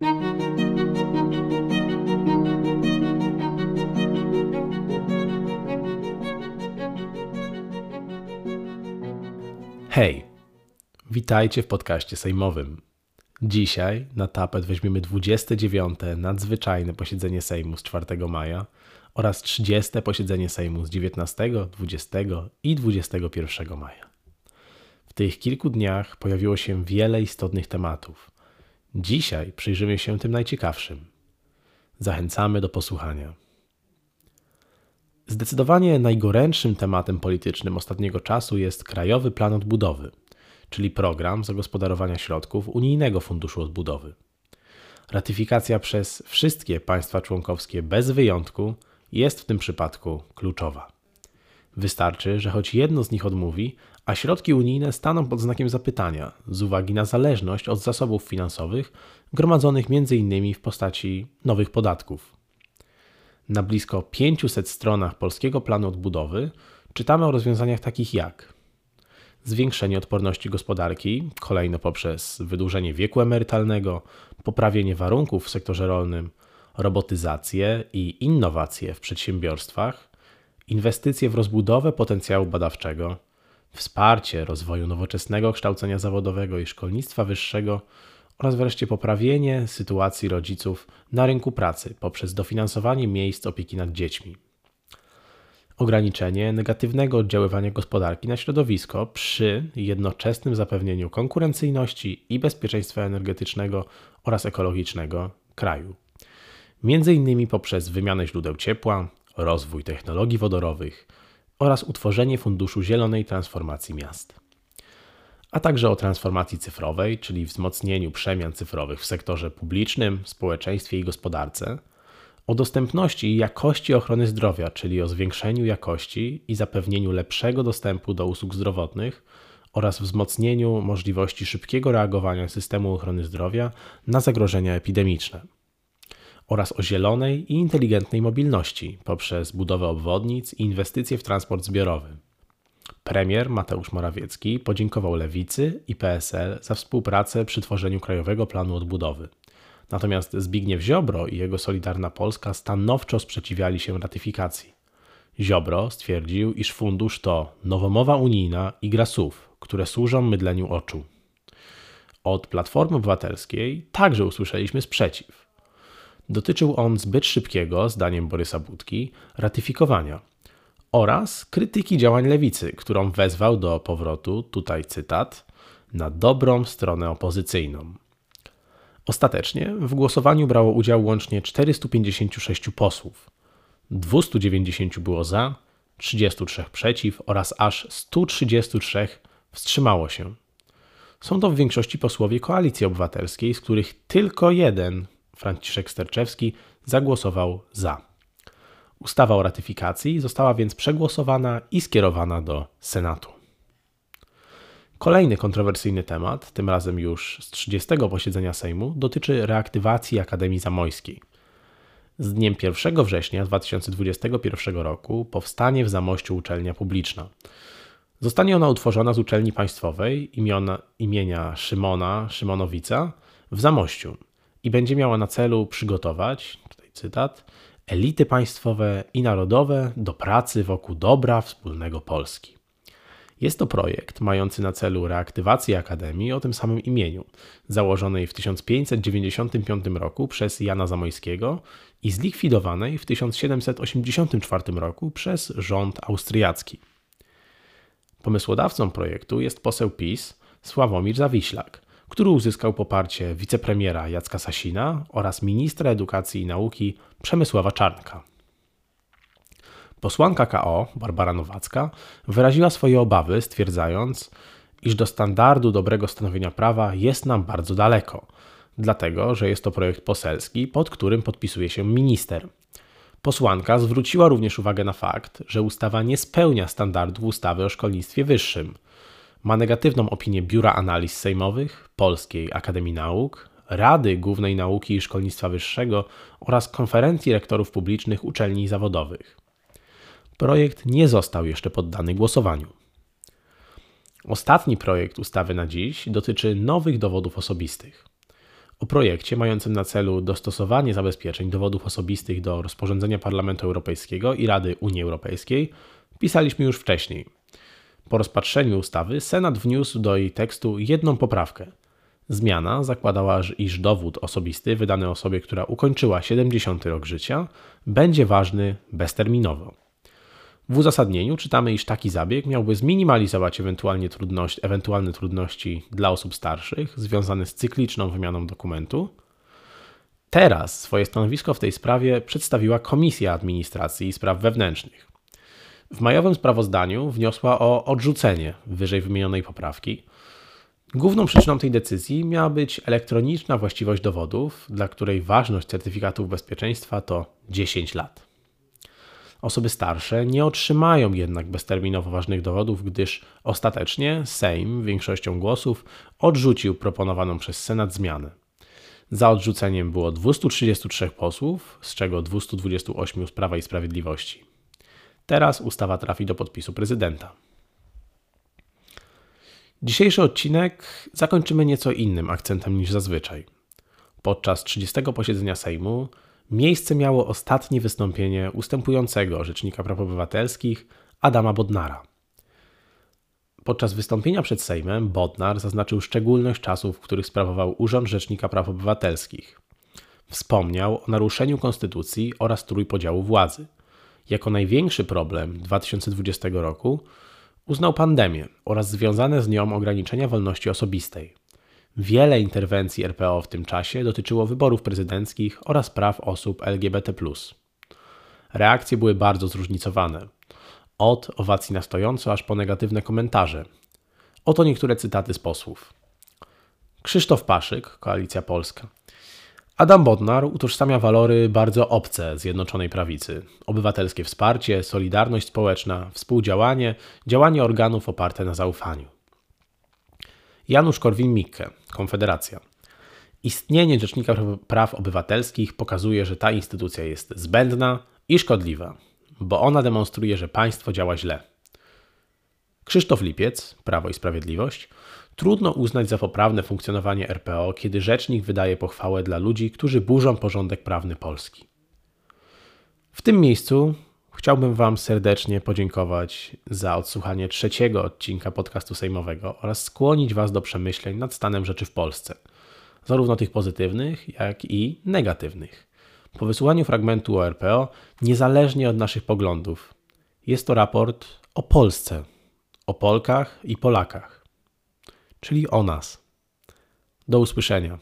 Hej, witajcie w podcaście sejmowym. Dzisiaj na tapet weźmiemy 29. nadzwyczajne posiedzenie Sejmu z 4 maja oraz 30. posiedzenie Sejmu z 19, 20 i 21 maja. W tych kilku dniach pojawiło się wiele istotnych tematów. Dzisiaj przyjrzymy się tym najciekawszym. Zachęcamy do posłuchania. Zdecydowanie najgorętszym tematem politycznym ostatniego czasu jest Krajowy Plan Odbudowy, czyli program zagospodarowania środków Unijnego Funduszu Odbudowy. Ratyfikacja przez wszystkie państwa członkowskie bez wyjątku jest w tym przypadku kluczowa. Wystarczy, że choć jedno z nich odmówi, a środki unijne staną pod znakiem zapytania z uwagi na zależność od zasobów finansowych gromadzonych m.in. w postaci nowych podatków. Na blisko 500 stronach polskiego planu odbudowy czytamy o rozwiązaniach takich jak zwiększenie odporności gospodarki, kolejno poprzez wydłużenie wieku emerytalnego, poprawienie warunków w sektorze rolnym, robotyzację i innowacje w przedsiębiorstwach, inwestycje w rozbudowę potencjału badawczego, wsparcie rozwoju nowoczesnego kształcenia zawodowego i szkolnictwa wyższego oraz wreszcie poprawienie sytuacji rodziców na rynku pracy poprzez dofinansowanie miejsc opieki nad dziećmi. Ograniczenie negatywnego oddziaływania gospodarki na środowisko przy jednoczesnym zapewnieniu konkurencyjności i bezpieczeństwa energetycznego oraz ekologicznego kraju. Między innymi poprzez wymianę źródeł ciepła, rozwój technologii wodorowych oraz utworzenie Funduszu Zielonej Transformacji Miast. A także o transformacji cyfrowej, czyli wzmocnieniu przemian cyfrowych w sektorze publicznym, społeczeństwie i gospodarce, o dostępności i jakości ochrony zdrowia, czyli o zwiększeniu jakości i zapewnieniu lepszego dostępu do usług zdrowotnych oraz wzmocnieniu możliwości szybkiego reagowania systemu ochrony zdrowia na zagrożenia epidemiczne oraz o zielonej i inteligentnej mobilności poprzez budowę obwodnic i inwestycje w transport zbiorowy. Premier Mateusz Morawiecki podziękował Lewicy i PSL za współpracę przy tworzeniu Krajowego Planu Odbudowy. Natomiast Zbigniew Ziobro i jego Solidarna Polska stanowczo sprzeciwiali się ratyfikacji. Ziobro stwierdził, iż fundusz to nowomowa unijna i gra słów, które służą mydleniu oczu. Od Platformy Obywatelskiej także usłyszeliśmy sprzeciw. Dotyczył on zbyt szybkiego, zdaniem Borysa Budki, ratyfikowania oraz krytyki działań lewicy, którą wezwał do powrotu, tutaj cytat, na dobrą stronę opozycyjną. Ostatecznie w głosowaniu brało udział łącznie 456 posłów. 290 było za, 33 przeciw oraz aż 133 wstrzymało się. Są to w większości posłowie Koalicji Obywatelskiej, z których tylko jeden, Franciszek Sterczewski, zagłosował za. Ustawa o ratyfikacji została więc przegłosowana i skierowana do Senatu. Kolejny kontrowersyjny temat, tym razem już z 30 posiedzenia Sejmu, dotyczy reaktywacji Akademii Zamojskiej. Z dniem 1 września 2021 roku powstanie w Zamościu uczelnia publiczna. Zostanie ona utworzona z uczelni państwowej imiona, imienia Szymona Szymonowica w Zamościu i będzie miała na celu przygotować, tutaj cytat, elity państwowe i narodowe do pracy wokół dobra wspólnego Polski. Jest to projekt mający na celu reaktywację Akademii o tym samym imieniu, założonej w 1595 roku przez Jana Zamojskiego i zlikwidowanej w 1784 roku przez rząd austriacki. Pomysłodawcą projektu jest poseł PiS Sławomir Zawiślak, który uzyskał poparcie wicepremiera Jacka Sasina oraz ministra edukacji i nauki Przemysława Czarnka. Posłanka KO, Barbara Nowacka, wyraziła swoje obawy, stwierdzając, iż do standardu dobrego stanowienia prawa jest nam bardzo daleko, dlatego że jest to projekt poselski, pod którym podpisuje się minister. Posłanka zwróciła również uwagę na fakt, że ustawa nie spełnia standardów ustawy o szkolnictwie wyższym – ma negatywną opinię Biura Analiz Sejmowych, Polskiej Akademii Nauk, Rady Głównej Nauki i Szkolnictwa Wyższego oraz Konferencji Rektorów Publicznych Uczelni Zawodowych. Projekt nie został jeszcze poddany głosowaniu. Ostatni projekt ustawy na dziś dotyczy nowych dowodów osobistych. O projekcie mającym na celu dostosowanie zabezpieczeń dowodów osobistych do rozporządzenia Parlamentu Europejskiego i Rady Unii Europejskiej pisaliśmy już wcześniej. Po rozpatrzeniu ustawy Senat wniósł do jej tekstu jedną poprawkę. Zmiana zakładała, iż dowód osobisty wydany osobie, która ukończyła 70 rok życia, będzie ważny bezterminowo. W uzasadnieniu czytamy, iż taki zabieg miałby zminimalizować ewentualnie trudności, ewentualne trudności dla osób starszych związane z cykliczną wymianą dokumentu. Teraz swoje stanowisko w tej sprawie przedstawiła Komisja Administracji i Spraw Wewnętrznych. W majowym sprawozdaniu wniosła o odrzucenie wyżej wymienionej poprawki. Główną przyczyną tej decyzji miała być elektroniczna właściwość dowodów, dla której ważność certyfikatów bezpieczeństwa to 10 lat. Osoby starsze nie otrzymają jednak bezterminowo ważnych dowodów, gdyż ostatecznie Sejm większością głosów odrzucił proponowaną przez Senat zmianę. Za odrzuceniem było 233 posłów, z czego 228 z Prawa i Sprawiedliwości. Teraz ustawa trafi do podpisu prezydenta. Dzisiejszy odcinek zakończymy nieco innym akcentem niż zazwyczaj. Podczas 30 posiedzenia Sejmu miejsce miało ostatnie wystąpienie ustępującego Rzecznika Praw Obywatelskich Adama Bodnara. Podczas wystąpienia przed Sejmem Bodnar zaznaczył szczególność czasów, w których sprawował Urząd Rzecznika Praw Obywatelskich. Wspomniał o naruszeniu konstytucji oraz trójpodziału władzy. Jako największy problem 2020 roku uznał pandemię oraz związane z nią ograniczenia wolności osobistej. Wiele interwencji RPO w tym czasie dotyczyło wyborów prezydenckich oraz praw osób LGBT. Reakcje były bardzo zróżnicowane. Od owacji na stojąco aż po negatywne komentarze. Oto niektóre cytaty z posłów. Krzysztof Paszyk, Koalicja Polska. Adam Bodnar utożsamia walory bardzo obce Zjednoczonej Prawicy: obywatelskie wsparcie, solidarność społeczna, współdziałanie, działanie organów oparte na zaufaniu. Janusz Korwin-Mikke, Konfederacja. Istnienie Rzecznika Praw Obywatelskich pokazuje, że ta instytucja jest zbędna i szkodliwa, bo ona demonstruje, że państwo działa źle. Krzysztof Lipiec, Prawo i Sprawiedliwość. Trudno uznać za poprawne funkcjonowanie RPO, kiedy rzecznik wydaje pochwałę dla ludzi, którzy burzą porządek prawny Polski. W tym miejscu chciałbym Wam serdecznie podziękować za odsłuchanie trzeciego odcinka podcastu sejmowego oraz skłonić Was do przemyśleń nad stanem rzeczy w Polsce, zarówno tych pozytywnych, jak i negatywnych. Po wysłuchaniu fragmentu o RPO, niezależnie od naszych poglądów, jest to raport o Polsce, o Polkach i Polakach, czyli o nas. Do usłyszenia.